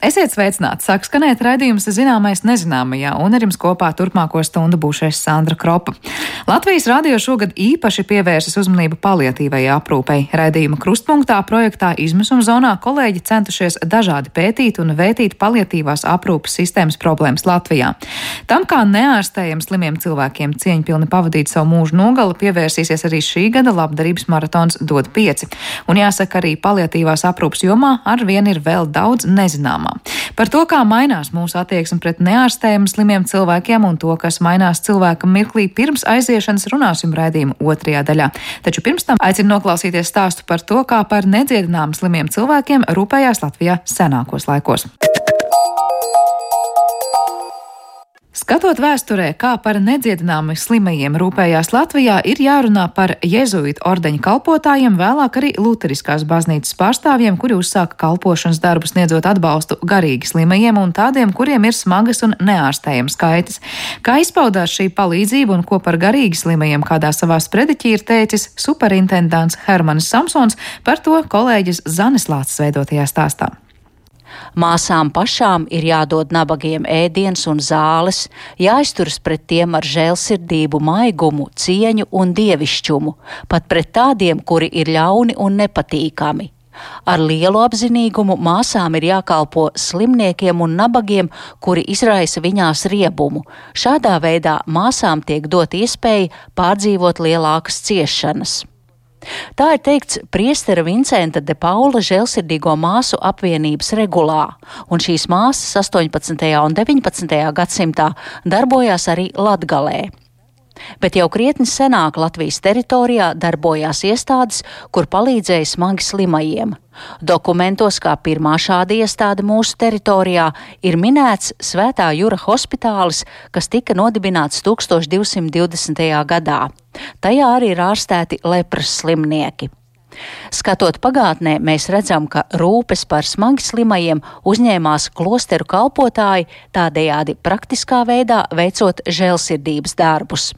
Esiet sveicināti! Sāk skanēt raidījums zināmais nezināmajā, un ar jums kopā turpmāko stundu būšais Sandra Kropa. Latvijas radio šogad īpaši pievērsis uzmanību paliatīvai aprūpei. Raidījuma krustpunktā projektā izmisuma zonā kolēģi centušies dažādi pētīt un vētīt paliatīvās aprūpas sistēmas problēmas Latvijā. Tam, kā neārstējam slimiem cilvēkiem cieņpilni pavadīt savu mūžu nogali, pievērsīsies arī šī gada labdarības maratons dod pieci. Un jāsaka, arī paliatīvās aprūpas jomā ar vien ir vēl daudz nezināmā jomā. Par to, kā mainās mūsu attieksme pret neārstējumu slimiem cilvēkiem un to, kas mainās cilvēkam mirklī pirms aiziešanas, runāsim raidījuma otrajā daļā. Taču pirms tam aicinu noklausīties stāstu par to, kā par nedziedināmu slimiem cilvēkiem rūpējās Latvijā senākos laikos. Skatot vēsturē, kā par nedziedināmi slimajiem rūpējās Latvijā, ir jārunā par jēzuītu ordeņa kalpotājiem, vēlāk arī Lutheriskās baznīcas pārstāvjiem, kuri uzsāka kalpošanas darbus, sniedzot atbalstu garīgi slimajiem un tādiem, kuriem ir smagas un neārstējams kaitas. Kā izpaudās šī palīdzība un ko par garīgi slimajiem kādā savā sprediķī ir teicis superintendants Hermanis Samsons, par to kolēģis Zanis Lācis veidotajā stāstā. Māsām pašām ir jādod nabagiem ēdiens un zāles, jāizturas pret tiem ar žēlsirdību, maigumu, cieņu un dievišķumu, pat pret tādiem, kuri ir ļauni un nepatīkami. Ar lielu apzinīgumu māsām ir jākalpo slimniekiem un nabagiem, kuri izraisa viņās riebumu. Šādā veidā māsām tiek dot iespēja pārdzīvot lielākas ciešanas. Tā ir teikts priestera Vincenta de Paula žēlsirdīgo māsu apvienības regulā, un šīs māsas 18. un 19. gadsimtā darbojās arī Latgalē. Bet jau krietni senāk Latvijas teritorijā darbojās iestādes, kur palīdzēja smagi slimajiem. Dokumentos kā pirmā šāda iestāde mūsu teritorijā ir minēts Svētā Jūra hospitālis, kas tika nodibināts 1220. gadā. Tajā arī ir ārstēti lepras slimnieki. Skatot pagātnē, mēs redzam, ka rūpes par smagi slimajiem uzņēmās klosteru kalpotāji, tādējādi praktiskā veidā veicot žēlsirdības darbus.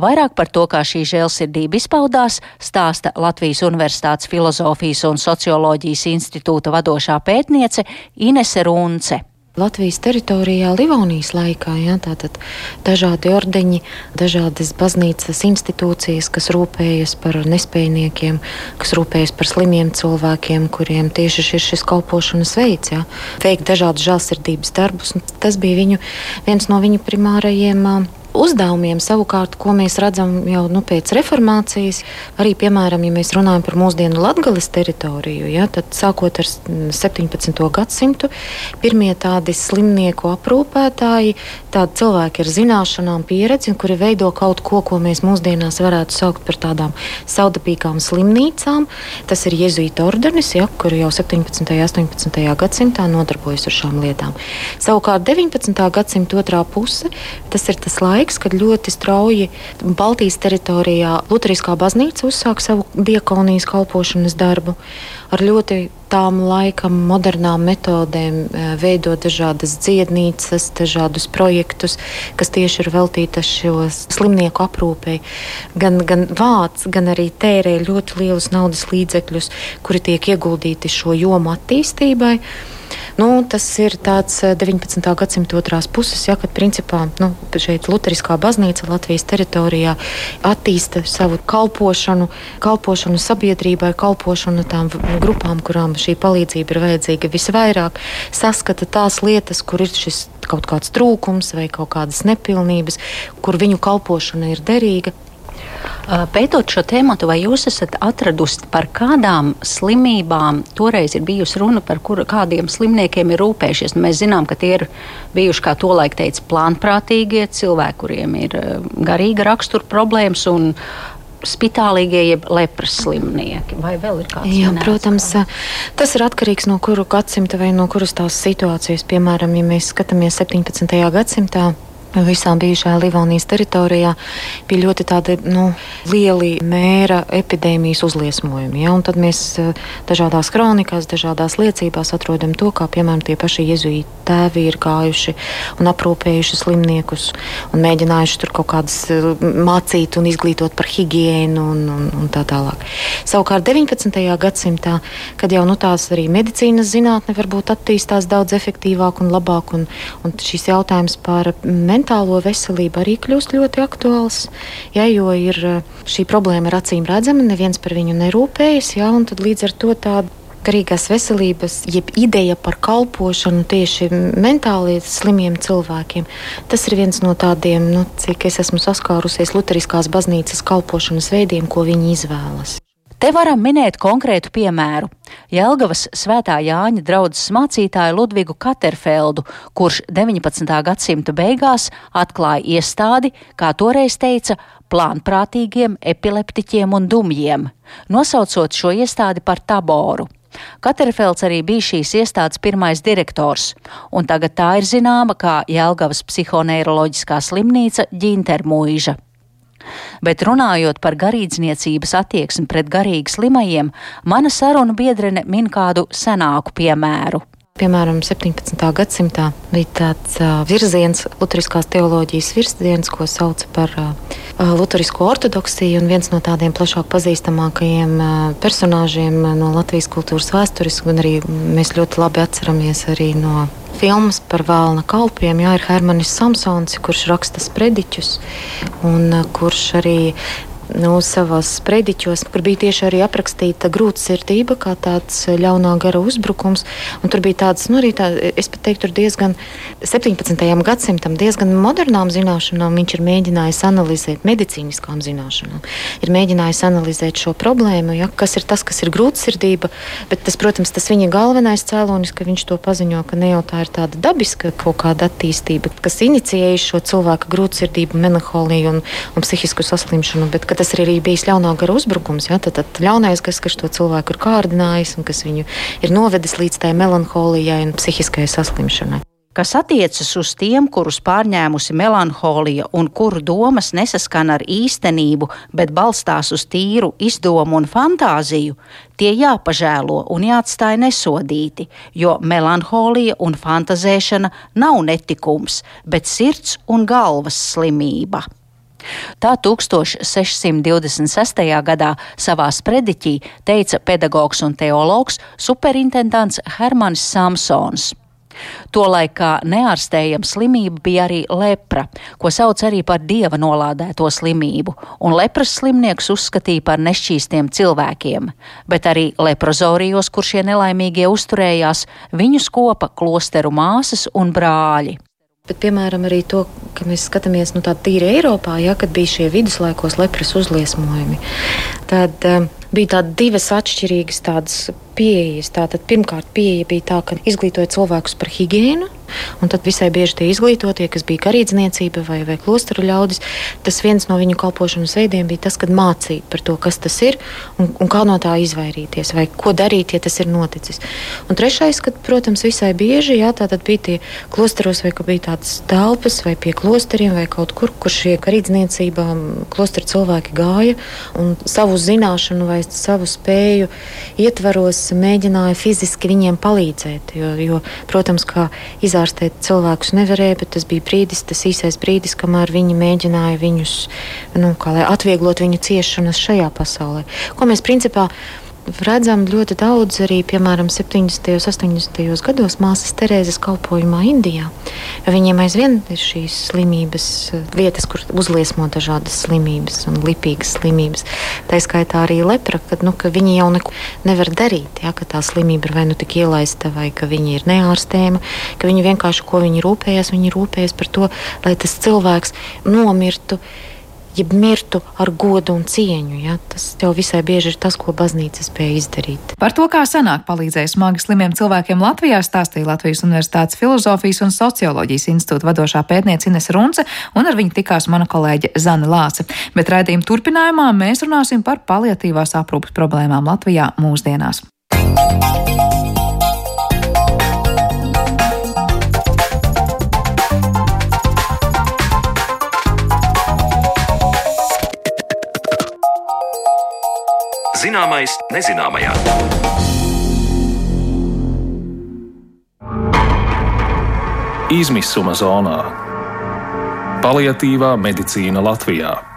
Vairāk par to, kā šī žēlsirdība izpaudās, stāsta Latvijas Universitātes filozofijas un socioloģijas institūta vadošā pētniece Inese Runce. Latvijas teritorijā Livonijas laikā, jā, tātad dažādi ordeņi, dažādas baznīcas institūcijas, kas rūpējas par nespējniekiem, kas rūpējas par slimiem cilvēkiem, kuriem tieši ir šis kalpošanas veids, jā, veikt dažādus žēlsirdības darbus. Tas bija viņu, viens no viņu primārajiem uzdevumiem, savukārt, ko mēs redzam jau nu, pēc reformācijas, arī piemēram, ja mēs runājam par mūsdienu Latvijas teritoriju, ja, tad sākot ar 17. gadsimtu, pirmie tādi slimnieku aprūpētāji, tādi cilvēki ar zināšanām, pieredzi, kuri veido kaut ko, ko mēs mūsdienās varētu saukt par tādām saudabīgām slimnīcām. Tas ir Jēzus ordenis, ja, kur jau 17. un 18. gadsimtā nodarbojas ar šām lietām. Savukārt 19. gadsimta otrā puse tas ir tas laiks, laiks, kad ļoti strauji Baltijas teritorijā Lutheriskā baznīca uzsāka savu diakonijas kalpošanas darbu. Ar ļoti tām laikam modernām metodēm e, veidot dažādas dziednīcas, dažādus projektus, kas tieši ir veltīti šo slimnieku aprūpei. Gan, gan vāc, gan arī tērē ļoti lielus naudas līdzekļus, kuri tiek ieguldīti šo jomu attīstībai. Nu, tas ir tāds 19. Eh, gadsimta otrās puses, ja, kad principā nu, šeit Lutheriskā baznīca Latvijas teritorijā attīsta savu kalpošanu, kalpošanu sabiedrībai, kalpošanu tām grupām, kurām šī palīdzība ir vajadzīga visvairāk, saskata tās lietas, kur ir šis kaut kāds trūkums vai kaut kādas nepilnības, kur viņu kalpošana ir derīga. Pētot šo tēmu, vai jūs esat atradusi par kādām slimībām, toreiz ir bijusi runa par kur, kādiem slimniekiem ir rūpējušies? Nu, mēs zinām, ka tie ir bijuši, kā to laik teica, plānprātīgie cilvēki, kuriem ir garīga rakstura problēmas un spitālīgie, jeb lepras slimnieki, vai vēl ir kāds? Jā, minēts, protams, kā? tas ir atkarīgs no kuru gadsimta vai no kuras tās situācijas. Piemēram, ja mēs skatāmies 17. gadsimtā, visā bijušajā Livonijas teritorijā bija ļoti tādi nu, lieli mēra epidēmijas uzliesmojumi. Ja? Un tad mēs eh, dažādās kronikās, dažādās liecībās atrodam to, kā piemēram tie paši jezuīti tēvi ir gājuši un aprūpējuši slimniekus un mēģinājuši tur kaut kādas eh, mācīt un izglītot par higiēnu un, un, un tā tālāk. Savukārt 19. gadsimtā, kad jau nu, tās arī medicīnas zinātne varbūt attīstās daudz efektīvāk un labāk, un, un šis jautājums par mentālu mentālo veselību arī kļūst ļoti aktuāls. Ja, jo ir, eh, šī problēma ir acīm redzama, neviens par viņu nerūpējas. Ja, līdz ar to tāda garīgās veselības, jeb ideja par kalpošanu tieši mentāli slimiem cilvēkiem. Tas ir viens no tādiem, nu, cik es esmu saskārusies Lutheriskās baznīcas kalpošanas veidiem, ko viņi izvēlas. Te varam minēt konkrētu piemēru. Jelgavas svētā Jāņa draudzes mācītāju Ludvigu Katerfeldu, kurš 19. gadsimta beigās atklāja iestādi, kā toreiz teica, plānprātīgiem epileptiķiem un dumjiem, nosaucot šo iestādi par taboru. Katerfelds arī bija šīs iestādes pirmais direktors, un tagad tā ir zināma kā Jelgavas psihoneiroloģiskā slimnīca Ģintermuiža. Bet runājot par garīdzniecības attieksmi pret garīgi slimajiem, mana saruna biedrene min kādu senāku piemēru. Piemēram, 17. gadsimtā bija tāds uh, virziens, Lutheriskās teoloģijas virziens, ko sauc par uh, Lutherisko ortodoksiju. Viens no tādiem plašāk pazīstamākajiem uh, personāžiem no Latvijas kultūras vēstures, un arī mēs ļoti labi atceramies arī no filmas par vēlna kalpiem. Jā, ir Hermanis Samsons, kurš raksta sprediķus un kurš arī nu, savos sprediķos, kur bija tieši arī aprakstīta grūtsirdība, kā tāds ļaunā gara uzbrukums. Un tur bija tāds, nu, arī tā, es pat teiktu, diezgan 17. gadsimtam, diezgan modernām zināšanām viņš ir mēģinājis analizēt, medicīniskām zināšanām. Ir mēģinājis analizēt šo problēmu, ja, kas ir tas, kas ir grūtsirdība, bet tas, protams, tas viņa galvenais cēlonis, ka viņš to paziņo, ka ne jau tā ir tāda dabiska kaut kāda attīstība, kas inicijējuši šo cilvēku grūtsirdību, melanholiju un, un psihisku saslimšanu, bet tas arī ir bijis ļaunā gara uzbrukums. Ja? Tad, tad ļaunais, kas, kas to cilvēku ir kārdinājis un kas viņu ir novedis līdz tai melanholijai un psihiskajai saslimšanai kas attiecas uz tiem, kurus pārņēmusi melanholija un kuru domas nesaskan ar īstenību, bet balstās uz tīru izdomu un fantāziju, tie jāpažēlo un jāatstāj nesodīti, jo melanholija un fantazēšana nav netikums, bet sirds un galvas slimība. Tā 1626. gadā savā sprediķī teica pedagogs un teologs superintendants Hermanis Samsons. Tolaik kā neārstējama slimība bija arī lepra, ko sauc arī par dieva nolādēto slimību, un lepras slimniekus uzskatīja par nešķīstiem cilvēkiem, bet arī leprozorijos, kur šie nelaimīgie uzturējās, viņus kopa klosteru māsas un brāļi. Bet, piemēram, arī to, ka mēs skatāmies nu, tādā tīri Eiropā, ja, kad bija šie viduslaikos lepras uzliesmojumi, tad um, bija tādas divas atšķirīgas tādas pieejas. Tātad, pirmkārt, pieeja bija tā, ka izglītoja cilvēkus par higiēnu, Un tad visai bieži tie izglītotie, kas bija karīdzniecība vai, vai klosteru ļaudis, tas viens no viņu kalpošanas veidiem bija tas, kad mācīja par to, kas tas ir un, un kā no tā izvairīties, vai ko darīt, ja tas ir noticis. Un trešais, kad, protams, visai bieži jā, bija tie klosteros, vai bija tādas telpas, vai pie klosteriem, vai kaut kur, kur šie karīdzniecībā klosteru cilvēki gāja un savu zināšanu vai savu spēju ietvaros mēģināja fiziski viņiem palīdzēt. Jo, jo protams, kā izārstēt cilvēkus nevarēja, bet tas bija brīdis, tas īsais brīdis, kamēr viņi mēģināja viņus, nu, kā lai atvieglot viņu ciešanas šajā pasaulē. Ko mēs principā redzam ļoti daudz arī, piemēram, 70. un 80. gados māsas Terēzes kalpošanā Indijā. Viņiem aizvien ir šīs slimības, vietas, kur uzliesmo dažādas slimības un lipīgas slimības. Tā skaitā arī lepra, kad nu, ka viņi jau neko nevar darīt. Ja, tā slimība ir vai nu tik ielaista, vai ka viņi ir neārstējama, ka viņi vienkārši ko viņi rūpējas, viņi rūpējas par to, lai tas cilvēks nomirtu jeb mirtu ar godu un cieņu. Ja? Tas jau visai bieži ir tas, ko baznīca spēja izdarīt. Par to, kā senāk palīdzēja smagi slimiem cilvēkiem Latvijā, stāstīja Latvijas Universitātes Filozofijas un Socioloģijas institūta vadošā pētniece Ines Runce, un ar viņu tikās mana kolēģe Zana Lāce. Bet raidījuma turpinājumā mēs runāsim par paliatīvās aprūpas problēmām Latvijā mūsdienās. Música Zināmais nezināmajā. Izmisuma zonā - paliatīvā medicīna Latvijā.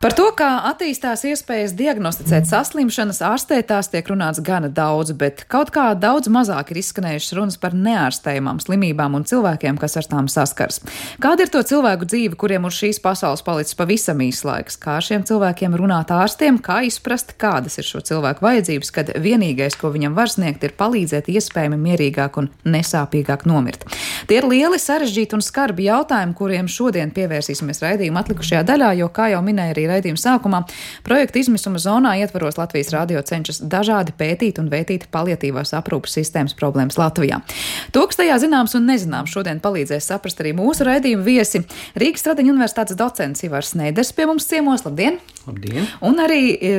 Par to, kā attīstās iespējas diagnosticēt saslimšanas, ārstēt tās tiek runāts gana daudz, bet kaut kā daudz mazāk ir izskanējušas runas par neārstējumām slimībām un cilvēkiem, kas ar tām saskars. Kāda ir to cilvēku dzīve, kuriem uz šīs pasaules palicis pavisam īs laiks? Kā šiem cilvēkiem runāt ārstiem, kā izprast, kādas ir šo cilvēku vajadzības, kad vienīgais, ko viņam var sniegt, ir palīdzēt iespējami mierīgāk un nesāpīgāk nomirt? Tie ir lieli, sarežģīti un skarbi jautājumi, kuriem šodien pievērsīsimies raidījuma atlikušajā daļā, jo, kā jau minēja arī raidījuma sākumā, projekta izmisuma zonā ietvaros Latvijas radio cenšas dažādi pētīt un vētīt paliatīvās aprūpas sistēmas problēmas Latvijā. To, kas tajā zināms un nezināms, šodien palīdzēs saprast arī mūsu raidījuma viesi Rīgas Stradiņa universitātes docents Ivars Neiders pie mums ciemos. Labdien! Labdien! Un arī e,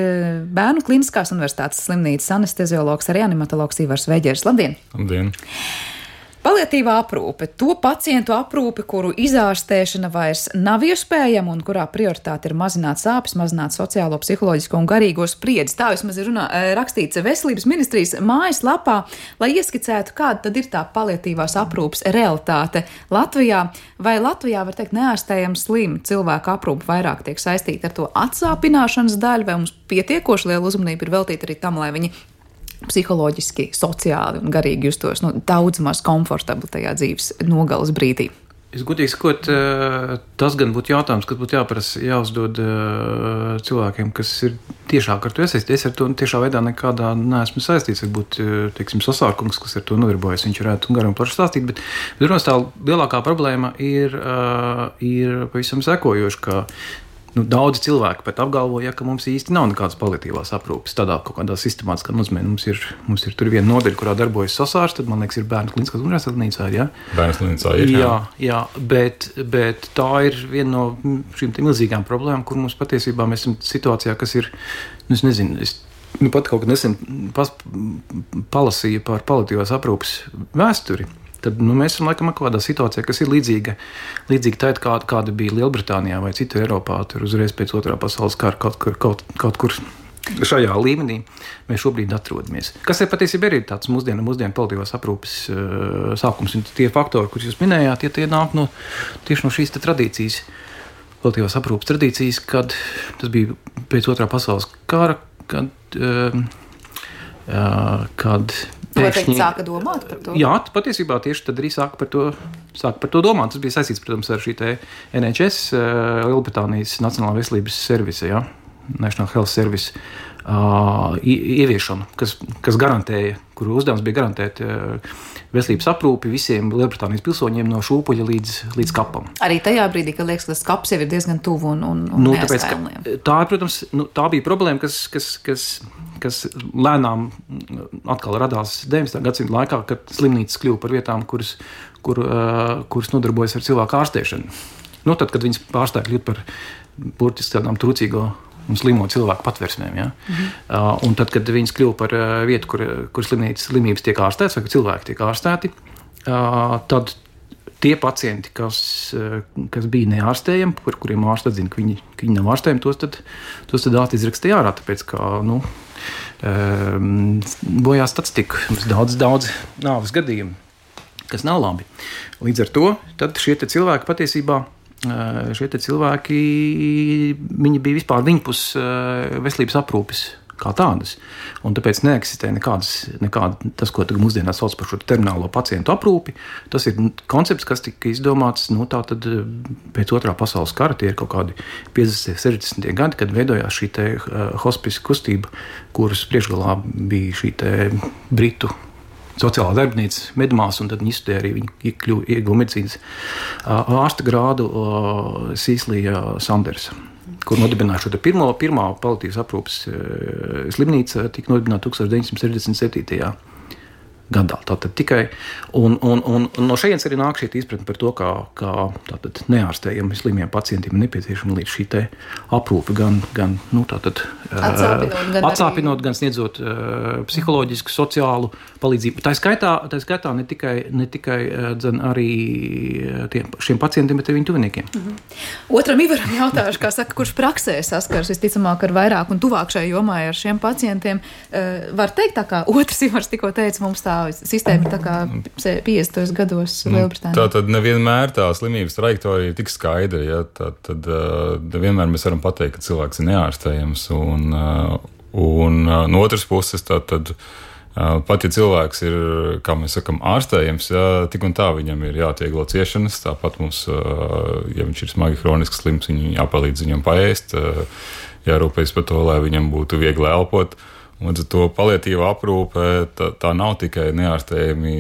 Bērnu Kliniskās universitātes slimnīcas anesteziologs, reanimatologs Ivars Veģers. Labdien! Labdien! Paliatīvā aprūpe, to pacientu aprūpe, kuru izārstēšana vairs nav iespējama un kurā prioritāte ir mazināt sāpes, mazināt sociālo, psiholoģisko un garīgo spriedzi. Tā vismaz ir runā, eh, rakstīts veselības ministrijas mājaslapā, lai ieskicētu, kāda tad ir tā paliatīvās aprūpes realitāte Latvijā. Vai Latvijā, var teikt, neārstējama slima cilvēku aprūpe vairāk tiek saistīta ar to atsāpināšanas daļu, vai mums pietiekoši liela uzmanība ir veltīta arī tam, lai viņi psiholoģiski, sociāli un garīgi justos nu, daudz maz komfortabli tajā dzīves nogalas brīdī. Es godīgi sakot, eh, tas gan būtu jautājums, kas būtu jāprasa, jāuzdod eh, cilvēkiem, kas ir tiešāk ar to iesaistīti. Es ar to tiešā veidā nekādā neesmu saistīts. Varbūt, eh, teiksim, sasārkums, kas ar to nodarbojas, viņš varētu garām plaši stāstīt. Bet, runas tā lielākā problēma ir, ir pavisam sekojoša, nu, daudz cilvēku pat apgalvo, ja, ka mums īsti nav nekādas paliatīvās aprūpes. Tādā kaut kādā sistemātiskā nozīmē mums ir, mums ir viena nodaļa, kurā darbojas sasārs, tad man liekas, ir bērnu kliniskās universitātes slimnīcā. Ja? Bērnu slimnīcā ir. Jā, jā, bet, bet tā ir viena no šīm milzīgām problēmām, kur mums patiesībā mēs esam situācijā, kas ir, nu, es nezinu, es nu, pat kaut kad nesen palasīju par paliatīvās aprūpes vēsturi tad nu, mēs esam laikam kaut kādā situācijā, kas ir līdzīga, līdzīga tai, kāda, kāda bija Lielbritānijā vai citur Eiropā, tur uzreiz pēc otrā pasaules kara kaut kur. Kaut, kaut kur Šajā līmenī mēs šobrīd atrodamies. Kas ir patiesībā arī tāds mūsdienu, mūsdienu paliatīvās aprūpes uh, sākums. Un tie faktori, kurus jūs minējāt, tie, tie nāk no, tieši no šīs tradīcijas, paliatīvās aprūpes tradīcijas, kad tas bija pēc otrā pasaules kara, kad, uh, uh, kad Pēkšņi sāka domāt par to. Jā, patiesībā tieši tad arī sāka par to, sāka par to domāt. Tas bija saistīts, protams, ar šī NHS, eh, Lielbritānijas Nacionālā veselības servisa, ja? National Health Service uh, ieviešanu, kas, kas garantēja, kuru uzdevums bija garantēt uh, veselības aprūpi visiem Lielbritānijas pilsoņiem no šūpuļa līdz, līdz kapam. Arī tajā brīdī, kad liekas, ka tas kaps jau ir diezgan tuvu un, un, un nu, tāpēc, tā, protams, nu, tā bija problēma, kas, kas, kas kas lēnām atkal radās 19. gadsimta laikā, kad slimnīcas kļuva par vietām, kuras, kur, uh, kuras nodarbojas ar cilvēku ārstēšanu. Nu, tad, kad viņas pārstāja kļūt par burtiski tādām trūcīgo un slimo cilvēku patversmēm. Ja? Mhm. Uh, un tad, kad viņas kļuva par uh, vietu, kur, kur slimības tiek ārstētas vai cilvēki tiek ārstēti, uh, tad tie pacienti, kas, kas bija neārstējami, par kuriem ārsts atzina, ka viņi, ka viņi nav ārstējami, tos tad, tos tad ārsts izrakstīja ārā. Tāpēc, ka, nu, Ehm, bojā statistika. Mums daudz, daudz nāves gadījumu, kas nav labi. Līdz ar to šie cilvēki patiesībā. Eh, šie cilvēki bija vispār viņpus eh, veselības aprūpes kā tādas. Un tāpēc neeksistē nekādas, nekāda tas, ko mūsdienās sauc par šo terminālo pacientu aprūpi. Tas ir koncepts, kas tika izdomāts nu, tātad, eh, pēc otrā pasaules kara. Tie ir kaut kādi 50, 60 gadi, kad veidojās šī uh, hospice kustība, kuras priekšgalā bija šī britu sociālā darbnīca, medmās, un tad viņi izstudēja arī viņi ieguva medicīnas ārsta grādu Sīslija Sandersa kur nodibināja šo pirmo, pirmā paliatīvas aprūpes slimnīca, tika nodibināta 1967. gadā. Tātad tikai un, un, un, un no šejienes arī nāk šī izpratne par to, kā, kā neārstējami slimiem pacientiem ir nepieciešama līdz šī aprūpe, gan, gan, nu, tātad, atsāpinot, gan, atsāpinot, arī... gan sniedzot uh, psiholoģisku, sociālu palīdzību. Tā skaitā, tā skaitā ne tikai, ne tikai dzen, arī tiem, šiem pacientiem, bet arī viņu tuviniekiem. Mm -hmm. Otram Ivaram jautāšu, kā saka, kurš praksē saskars visticamāk ar vairāk un tuvāk šai jomai ar šiem pacientiem. Uh, var teikt, tā kā otrs Ivars tikko teica, mums tā sistēma ir tā kā 50. gados nu, Lielbritānijā. Tā tad nevienmēr tā slimības trajektorija ir tik skaidra. Ja? Tad, tad uh, vienmēr mēs varam pateikt, ka cilvēks ir neārstējams. Un, uh, un uh, no otras puses, tā tad. Pat ja cilvēks ir, kā mēs sakām, ārstējams, jā, tik un tā viņam ir jāatvieglo ciešanas. Tāpat mums, ja viņš ir smagi kronisks slims, viņam jāpalīdz viņam paēst, jārūpējas par to, lai viņam būtu viegli elpot. Līdz ar to palietīva aprūpe tā, tā nav tikai neārstējami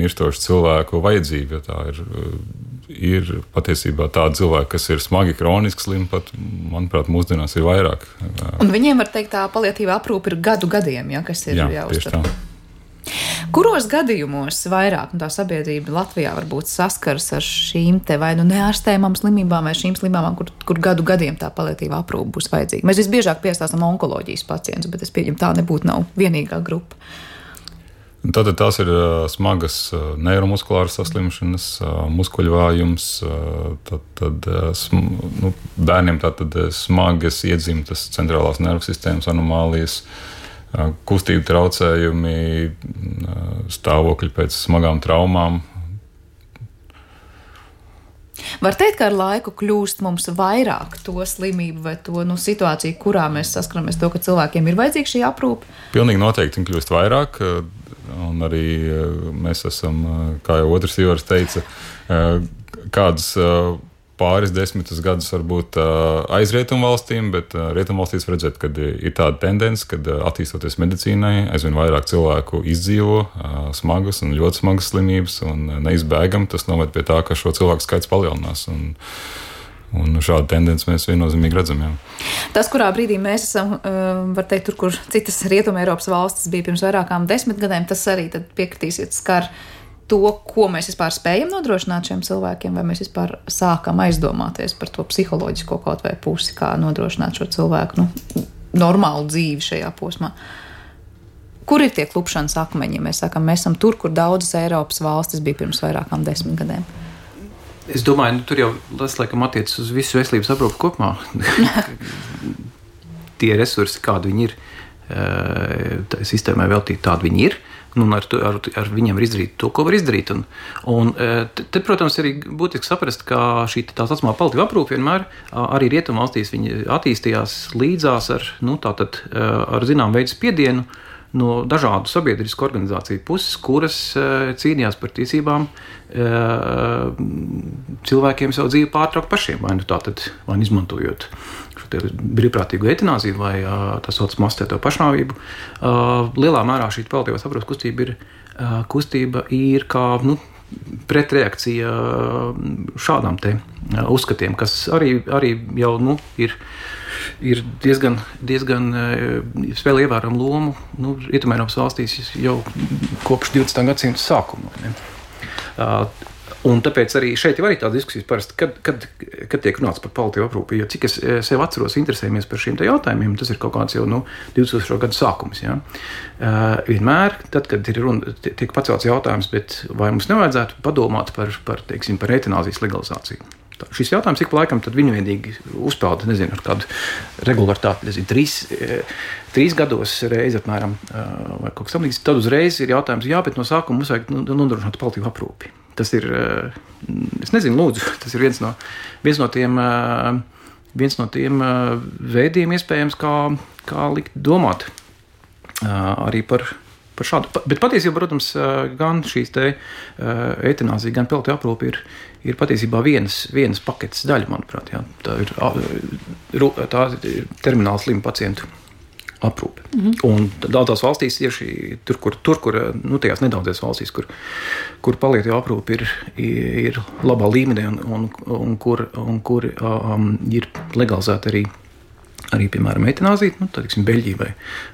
mirstošu cilvēku vajadzība. Tā ir ir patiesībā tādi cilvēki, kas ir smagi kroniski slimi, pat, manuprāt, mūsdienās ir vairāk. Un viņiem var teikt, tā paliatīva aprūpe ir gadu gadiem, ja, kas ir Jā, jāuztver. Kuros gadījumos vairāk tā sabiedrība Latvijā varbūt saskars ar šīm te vai nu neārstējumām slimībām, vai šīm slimībām, kur, kur gadu gadiem tā palietīva aprūpe būs vajadzīga? Mēs visbiežāk piestāstām onkoloģijas pacientus, bet es pieņemu, tā nebūtu nav vienīgā grupa. Tātad tās ir smagas neiromuskulāras saslimšanas, muskuļvājums, tad, tad sm, nu, bērniem tātad smagas iedzimtas centrālās nervu sistēmas anomālijas, kustību traucējumi, stāvokļi pēc smagām traumām. Var teikt, ka ar laiku kļūst mums vairāk to slimību vai to nu, situāciju, kurā mēs saskaramies to, ka cilvēkiem ir vajadzīga šī aprūpe? Pilnīgi noteikti kļūst vairāk. Un arī mēs esam, kā jau otrs Ivars teica, kādas pāris desmitus gadus varbūt aiz rietumvalstīm, bet rietumvalstīs redzēt, ka ir tāda tendence, ka attīstoties medicīnai, aizvien vairāk cilvēku izdzīvo smagas un ļoti smagas slimības, un neizbēgami tas noved pie tā, ka šo cilvēku skaits palielinās. Un, Un šādu tendenci mēs viennozīmīgi redzam. Jā. Tas, kurā brīdī mēs esam, var teikt, tur, kur citas Rietumē Eiropas valstis bija pirms vairākām desmit gadiem, tas arī piekritīsiet skar to, ko mēs vispār spējam nodrošināt šiem cilvēkiem, vai mēs vispār sākam aizdomāties par to psiholoģisko kaut vai pusi, kā nodrošināt šo cilvēku nu, normālu dzīvi šajā posmā. Kur ir tie klupšanas akmeņi? Ja mēs sakām, mēs esam tur, kur daudzas Eiropas valstis bija pirms vairākām desmit gadiem. Es domāju, nu, tur jau tas laikam attiecas uz visu veselības aprūpu kopumā. Tie resursi, kādi viņi ir, tā sistēmai veltīti, tādi viņi ir. Nu, ar, ar, ar viņiem var izdarīt to, ko var izdarīt. Un, un te, te, protams, arī būtiski saprast, ka šī tā saucamā paliatīva aprūpe vienmēr arī rietumvalstīs attīstījās līdzās ar, nu, tātad, ar zinām veidu spiedienu no dažādu sabiedrisku organizāciju puses, kuras cīnījās par tiesībām cilvēkiem savu dzīvi pārtraukt pašiem, vai nu tātad, vai nu izmantojot brīvprātīgu etanāziju vai tā saucamā astēto pašnāvību. Lielā mērā šī paliatīvās aprūpas kustība ir, kustība ir kā nu, pretreakcija šādām uzskatiem, kas arī, arī jau nu, ir, ir diezgan, diezgan spēlē ievērojamu lomu nu, Rietumēropas valstīs jau kopš 20. gadsimta sākuma. Un tāpēc arī šeit ir arī tādas diskusijas, parasti, kad, kad, kad tiek runāts par paliatīvu aprūpi. Jo cik es sev atceros, interesējamies par šiem jautājumiem, tas ir kaut kāds jau nu, 2000. gadu sākums. Ja? Uh, vienmēr, tad, kad ir runa, tiek pacelts jautājums, vai mums nevajadzētu padomāt par, par, teiksim, par eitanāzijas legalizāciju. Tā, šis jautājums ik pa laikam viņu vienīgi uzpeld, nezinu, ar kādu regularitāti, nezinu, trīs, trīs gados reizi apmēram, vai kaut kas tamlīdzīgs. Tad uzreiz ir jautājums, jā, bet no sākuma mums vajag nodrošināt paliatīvu aprūpi. Tas ir, eh, es nezinu, lūdzu, tas ir viens no, viens no tiem, eh, viens no tiem eh, veidiem, iespējams, kā, kā likt domāt arī par, par šādu. Bet patiesībā, protams, gan šīs te eitanāzija, gan pelti aprūpe ir, ir patiesībā vienas, vienas paketes daļa, manuprāt. Jā. Tā ir, tā ir termināli slimu pacientu aprūpe. Mm -hmm. Daudzās valstīs, tieši tur, kur, tur, kur nu, tajās nedaudzās valstīs, kur, kur palietīva aprūpe ir, ir labā līmenī un, un, un kur, un kur um, ir legalizēta arī arī, piemēram, eitanāzija, nu, tad, tiksim, Beļģija vai,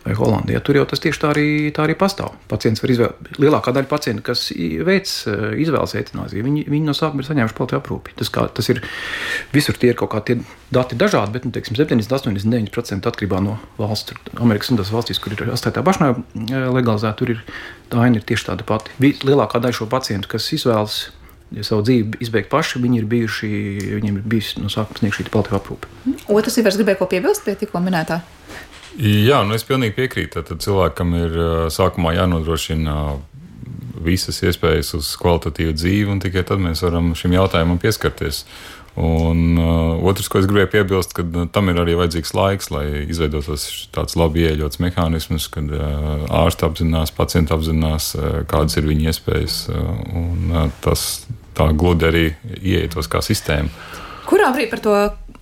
vai Holandija. Tur jau tas tieši tā arī, tā arī pastāv. Pacients var izvēlēties, lielākā daļa pacientu, kas veic eh, izvēles eitanāziju, viņi, viņi no sākuma ir saņēmuši palīdzību aprūpi. Tas, kā, tas ir visur tie ir kaut kādi dati dažādi, bet, nu, teiksim, 70, 89% atkarībā no valsts. Amerikas Savienotās valstīs, kur ir atstātā pašnāvība eh, legalizēta, tur ir tā aina ir tieši tāda pati. Lielākā daļa šo pacientu, kas izvēlas savu dzīvi izbeigt paši, viņi ir bijuši, viņiem ir bijusi no sākuma sniegta šī kvalitāte aprūpe. Otrs ir, gribēja ko piebilst pie tikko minētā. Jā, nu es pilnīgi piekrītu. Tad cilvēkam ir sākumā jānodrošina visas iespējas uz kvalitatīvu dzīvi, un tikai tad mēs varam šim jautājumam pieskarties. Un uh, otrs, ko es gribēju piebilst, ka tam ir arī vajadzīgs laiks, lai izveidotos tāds labi ieejots mehānisms, kad uh, ārsts apzinās, pacients apzinās, uh, kādas ir viņa iespējas, uh, un uh, tas tā gludi arī ieietos kā sistēma. Kurā brīdī par to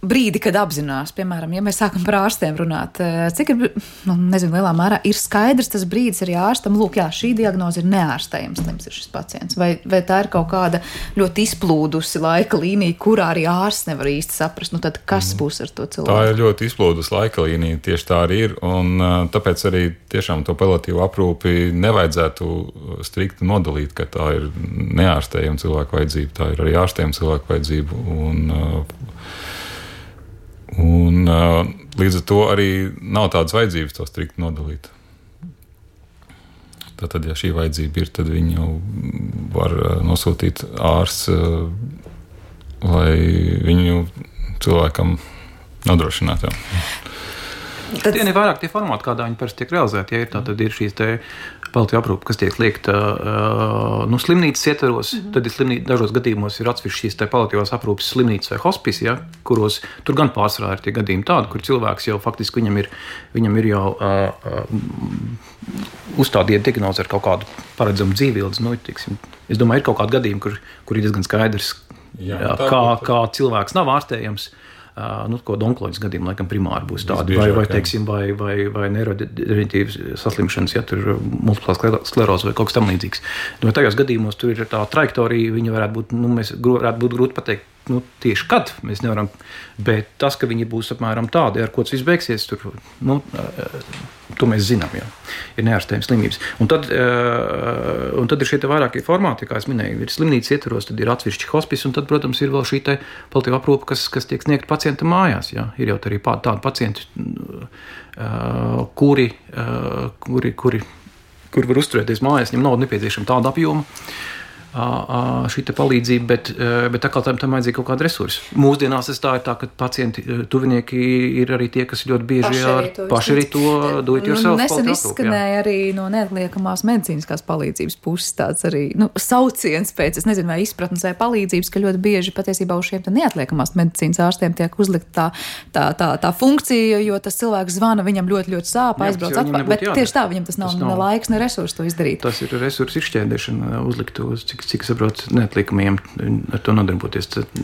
brīdi, kad apzinās, piemēram, ja mēs sākam par ārstiem runāt, eh, cik ir, nu, nezinu, lielā mērā ir skaidrs tas brīdis arī ārstam, lūk, jā, šī diagnoze ir neārstējams slims ir šis pacients, vai, vai tā ir kaut kāda ļoti izplūdusi laika līnija, kurā arī ārsts nevar īsti saprast, nu tad kas mm. būs ar to cilvēku? Tā ir ļoti izplūdusi laika līnija, tieši tā arī ir, un uh, tāpēc arī tiešām to palatīvu aprūpi nevajadzētu strikti nodalīt, ka tā ir neārstējama cilvēku vajadzība, tā ir arī ārstējama cilvēku vajadzība, un uh, Un, līdz ar to arī nav tādas vajadzības to strikt nodalīt. Tātad, ja šī vajadzība ir, tad viņu var nosūtīt ārsts, lai viņu cilvēkam nodrošinātu. Tad... Tie ir vairāk tie formāti, kādā viņi parasti tiek realizēti. Ja ir tā, tad ir šīs Baltijas aprūpe, kas tiek liekta uh, nu, slimnīcas ietvaros, mm -hmm. tad ir slimnīca, dažos gadījumos ir atsevišķas šīs paliatīvās aprūpes slimnīcas vai hospice, ja, kuros tur gan pārsvarā ir tie gadījumi tādi, kur cilvēks jau faktiski viņam ir, viņam ir jau uh, uh, uzstādīta diagnoze ar kaut kādu paredzamu dzīvības. Nu, tiksim, es domāju, ir kaut kādi gadījumi, kur, kur ir diezgan skaidrs, Jā, jā, kā, kā cilvēks nav ārstējams. Uh, nu, ko onkoloģijas gadījumā, laikam, primāri būs tādi, vai, vai, teiksim, vai, vai, vai neirodeģeneratīvas saslimšanas, ja tur ir multiplā skleroze vai kaut kas tamlīdzīgs. Nu, tajos gadījumos tur ir tā trajektorija, viņa varētu būt, nu, mēs varētu būt grūti pateikt, nu, tieši kad mēs nevaram. Bet tas, ka viņi būs apmēram tādi, ar ko tas viss beigsies, tur, nu, to mēs zinām. Jā. Ir neārstējams slimības. Un tad, un tad ir šie vairākie formāti, kā jau minēju, ir slimnīcas ietvaros, tad ir atsevišķi hospice, un tad, protams, ir vēl šī paliatīva aprūpe, kas, kas tiek sniegta pacientam mājās. Jā. Ir jau arī tādi pacienti, kuri, kuri, kuri, kuri var uzturēties mājās, viņiem nav nepieciešama tāda apjoma šī palīdzība, bet, bet tā kā tam, tam vajadzīga kaut kāda resursa. Mūsdienās tas tā ir tā, ka pacienti, tuvinieki ir arī tie, kas ļoti bieži to, paši arī to dod jūs nu, Nesen izskanēja arī no neatliekamās medicīniskās palīdzības puses tāds arī nu, sauciens pēc, es nezinu, vai izpratnes vai palīdzības, ka ļoti bieži patiesībā uz šiem neatliekamās medicīnas ārstiem tiek uzlikt tā, tā, tā, tā funkcija, jo tas cilvēks zvana, viņam ļoti, ļoti sāp, aizbrauc atpakaļ. Bet jādara. tieši tā, viņam tas nav, tas nav ne laiks, ne resursi to izdarīt. Tas ir resursu izšķērdēšana uzlikt uz cik cik es saprotu, neatliekamiem ar to nodarboties. Tad...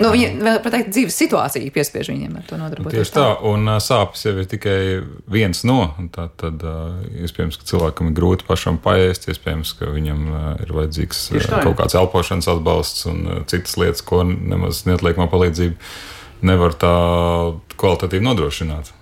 Nu, viņi vēl pateikt, dzīves situācija piespiež viņiem ar to nodarboties. Tieši tā, un sāpes jau ir tikai viens no. Tā, tad iespējams, ka cilvēkam ir grūti pašam paēst, iespējams, ka viņam ir vajadzīgs tā, kaut kāds elpošanas atbalsts un citas lietas, ko nemaz neatliekamā palīdzība nevar tā kvalitatīvi nodrošināt.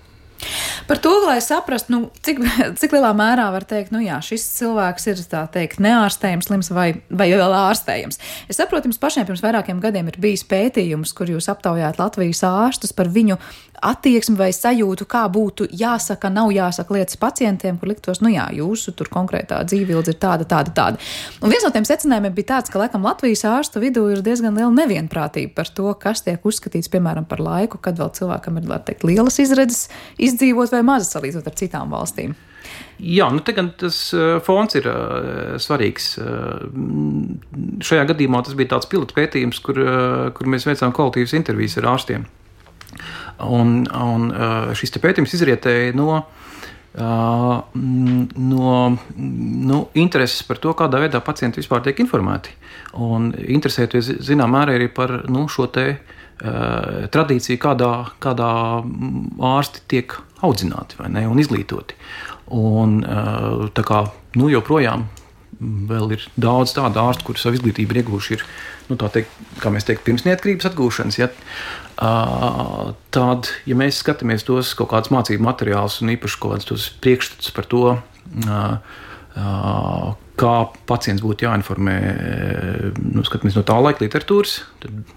Par to, lai saprastu, nu, cik, cik lielā mērā var teikt, nu jā, šis cilvēks ir tā teikt neārstējams, slims vai, vai vēl ārstējams. Es saprotu, jums pašiem pirms vairākiem gadiem ir bijis pētījums, kur jūs aptaujājat Latvijas ārstus par viņu attieksmi vai sajūtu, kā būtu jāsaka, nav jāsaka lietas pacientiem, kur liktos, nu jā, jūsu tur konkrētā dzīvildze ir tāda, tāda, tāda. Un viens no tiem secinājumiem bija tāds, ka laikam Latvijas ārstu vidū ir diezgan liela nevienprātība par to, kas tiek uzskatīts, piemēram, par laiku, kad vēl cilvēkam ir, var teikt, lielas izredzes izdzīvot vai mazas salīdzinot ar citām valstīm. Jā, nu te gan tas uh, fons ir uh, svarīgs. Uh, šajā gadījumā tas bija tāds pilots pētījums, kur, uh, kur mēs veicām kvalitīvas intervijas ar ārstiem. Un, un šis pētījums izrietēja no, no nu, intereses par to, kādā veidā pacienti vispār tiek informēti. Un interesēties zināmā mērā arī par nu, šo te, uh, tradīciju, kādā, kādā ārsti tiek audzināti ne, un izglītoti. Un, uh, tā kā nu, joprojām vēl ir daudz tādu ārstu, kurus savu izglītību ir ieguvuši. Ir, nu, teikt, kā mēs teiktu, pirms neatkarības atgūšanas. Ja, uh, tad, ja mēs skatāmies tos kaut kādus mācību materiālus un īpaši kaut kādus priekšstats par to, uh, kā pacients būtu jāinformē, nu, skatāmies no tā laika literatūras. Tad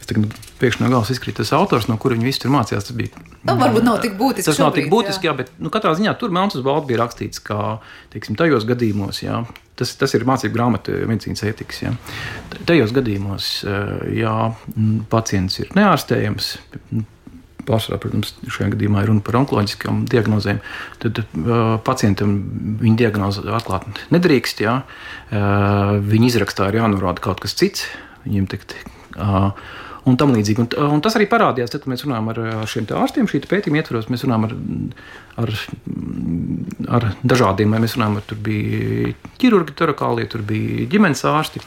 es tagad pēkšņi no galvas izkrīt tas autors, no kura viņi visi tur mācījās. Tas bija. Nu, varbūt nav tik būtiski. Tas šobrīd, nav tik būtiski, jā, jā bet nu, katrā ziņā tur melns uz balta bija rakstīts, ka teiksim, tajos gadījumos, jā, tas, tas ir mācību grāmata medicīnas ētikas. Jā. Tajos gadījumos, ja pacients ir neārstējams, pārsvarā, protams, šajā gadījumā ir runa par onkoloģiskām diagnozēm, tad uh, pacientam viņa diagnoze atklāt nedrīkst. Jā. Uh, viņa izrakstā ir jānorāda kaut kas cits. Viņiem tikt, uh, un tam līdzīgi. Un, un tas arī parādījās, tad, kad mēs runājam ar, ar šiem ārstiem, šī pētījuma ietvaros. Mēs runājam ar, ar, ar dažādiem, mēs runājam, ar, tur bija ķirurgi, torakālie, tur bija ģimenes ārsti.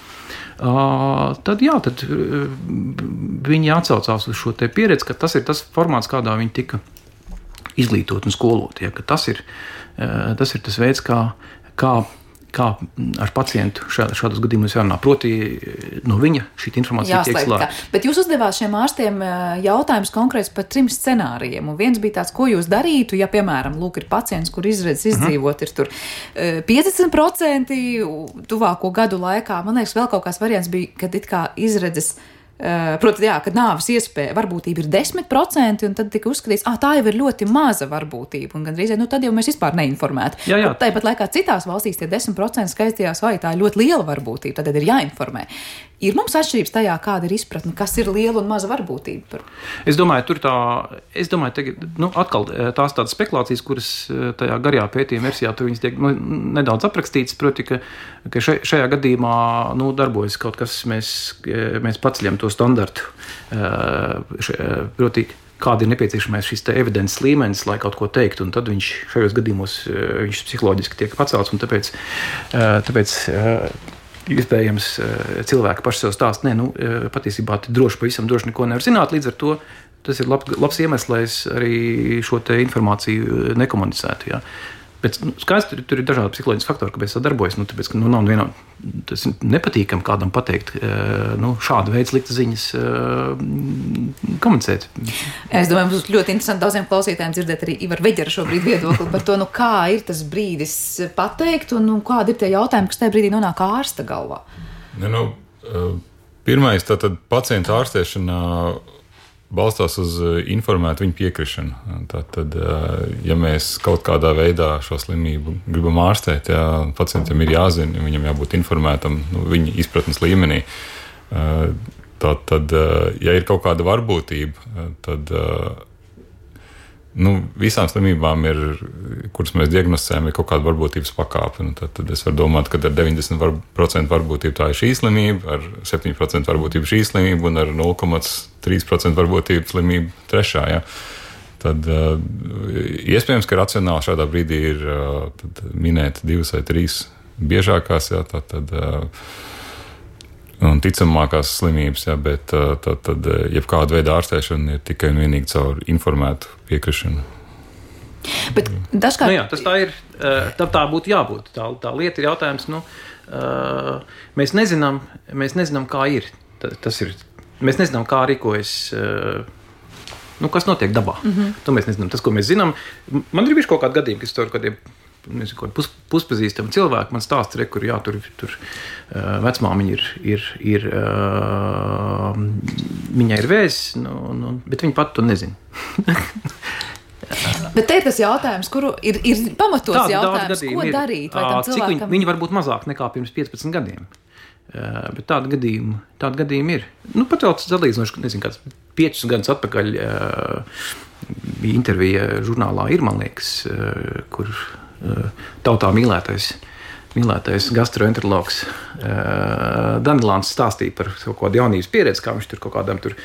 Uh, tad, jā, tad uh, viņi atsaucās uz šo pieredzi, ka tas ir tas formāts, kādā viņi tika izglītoti un skoloti. Ja, tas, ir, uh, tas ir tas veids, kā, kā kā ar pacientu šā, šādos gadījumos jārunā. Proti, no viņa šī informācija tiek slēgta. Bet jūs uzdevāt šiem ārstiem eh, jautājumus konkrēts par trim scenārijiem. Un viens bija tāds, ko jūs darītu, ja, piemēram, lūk, ir pacients, kur izredzes mhm. izdzīvot, ir tur 50% eh, tuvāko gadu laikā. Man liekas, vēl kaut kāds variants bija, kad it kā izredzes Eh, protams, jā, ka nāves iespēja varbūtība ir 10%, un tad tika uzskatīts, ka tā jau ir ļoti maza varbūtība. Un gandrīz nu, tad jau mēs vispār neinformēti. Jā, jā. Tāpat laikā citās valstīs tie 10% skaistījās, vai tā ir ļoti liela varbūtība, tad ir jāinformē. Ir mums atšķirības tajā, kāda ir izpratne, kas ir liela un maza varbūtība. Par... Es domāju, tur tā, es domāju, tagad, nu, atkal eh, tās tādas spekulācijas, kuras eh, tajā garajā pētījuma versijā tur tiek nu, nedaudz aprakstītas, proti, ka, ka šajā gadījumā nu, darbojas kaut kas, mēs, eh, mēs paceļam to standartu. Proti, kāda ir nepieciešamais šis evidences līmenis, lai kaut ko teiktu. Tad viņš šajos gadījumos viņš psiholoģiski tiek pacelts. Tāpēc, tāpēc iespējams, cilvēki paši sev stāsta, nē, nu, patiesībā droši pavisam droši neko nevar zināt. Līdz ar to tas ir labs, labs iemesls, lai es arī šo informāciju nekomunicētu. Jā. Bet nu, skaidrs, tur, tur ir dažādi psiholoģiski faktori, kāpēc tas darbojas. Nu, tāpēc, ka, nu, nav vienā, tas ir nepatīkami kādam pateikt, nu, šādu veidu sliktas ziņas komunicēt. Es domāju, mums ļoti interesanti daudziem klausītājiem dzirdēt arī Ivar Veģera šobrīd viedokli par to, nu, kā ir tas brīdis pateikt un nu, kādi ir tie jautājumi, kas tajā brīdī nonāk ārsta galvā. Ne, nu, pirmais, tātad pacienta ārstēšanā balstās uz eh, informētu viņa piekrišanu. Tātad, eh, ja mēs kaut kādā veidā šo slimību gribam ārstēt, jā, pacientam ir jāzina, viņam jābūt informētam nu, viņa izpratnes līmenī. Eh, Tātad, ja ir kaut kāda varbūtība, tad nu, visām slimībām, ir, kuras mēs diagnosticējam, ir kaut kāda varbūtības pakāpe. Nu, tad, tad es varu domāt, ka ar 90% varbūtību tā ir šī slimība, ar 7% varbūtību šī slimība un ar 0,3% varbūtību slimība trešā. Ja. Tad uh, iespējams, ka racionāli šādā brīdī ir uh, minēt divas vai trīs biežākās. Ja, tad, tad, uh, un ticamākās slimības, ja, bet tad, tad jebkāda veida ārstēšana ir tikai un vienīgi caur informētu piekrišanu. Bet dažkārt... nu, jā, tas tā ir. Tā, tā būtu jābūt. Tā, tā lieta ir jautājums. Nu, mēs, nezinām, mēs nezinām, kā ir. Tas ir. Mēs nezinām, kā rīkojas. Nu, kas notiek dabā? Mm -hmm. To mēs nezinām. Tas, ko mēs zinām, man ir bijis kaut kādi gadījumi, kas tur kādiem nezinu, pus, puspazīstami cilvēki man stāsta, re, kur jā, tur, tur uh, vecmāmiņa ir, ir, ir uh, viņai ir vēzis, nu, nu, bet viņa pati to nezina. Bet te ir tas jautājums, kuru ir, ir pamatots Tāda jautājums, ko ir. darīt. Cilvēkam... viņi, viņi var būt mazāk nekā pirms 15 gadiem. Uh, bet tāda gadījuma, tāda gadījuma ir. Nu, pat vēl salīdzinoši, nezinu, kāds 5 gadus atpakaļ uh, bija intervija žurnālā Ir, man liekas, uh, kur tautā mīlētais, mīlētais gastroenterologs Danilāns stāstīja par kaut kādu jaunības pieredzi, kā viņš tur kaut kādam tur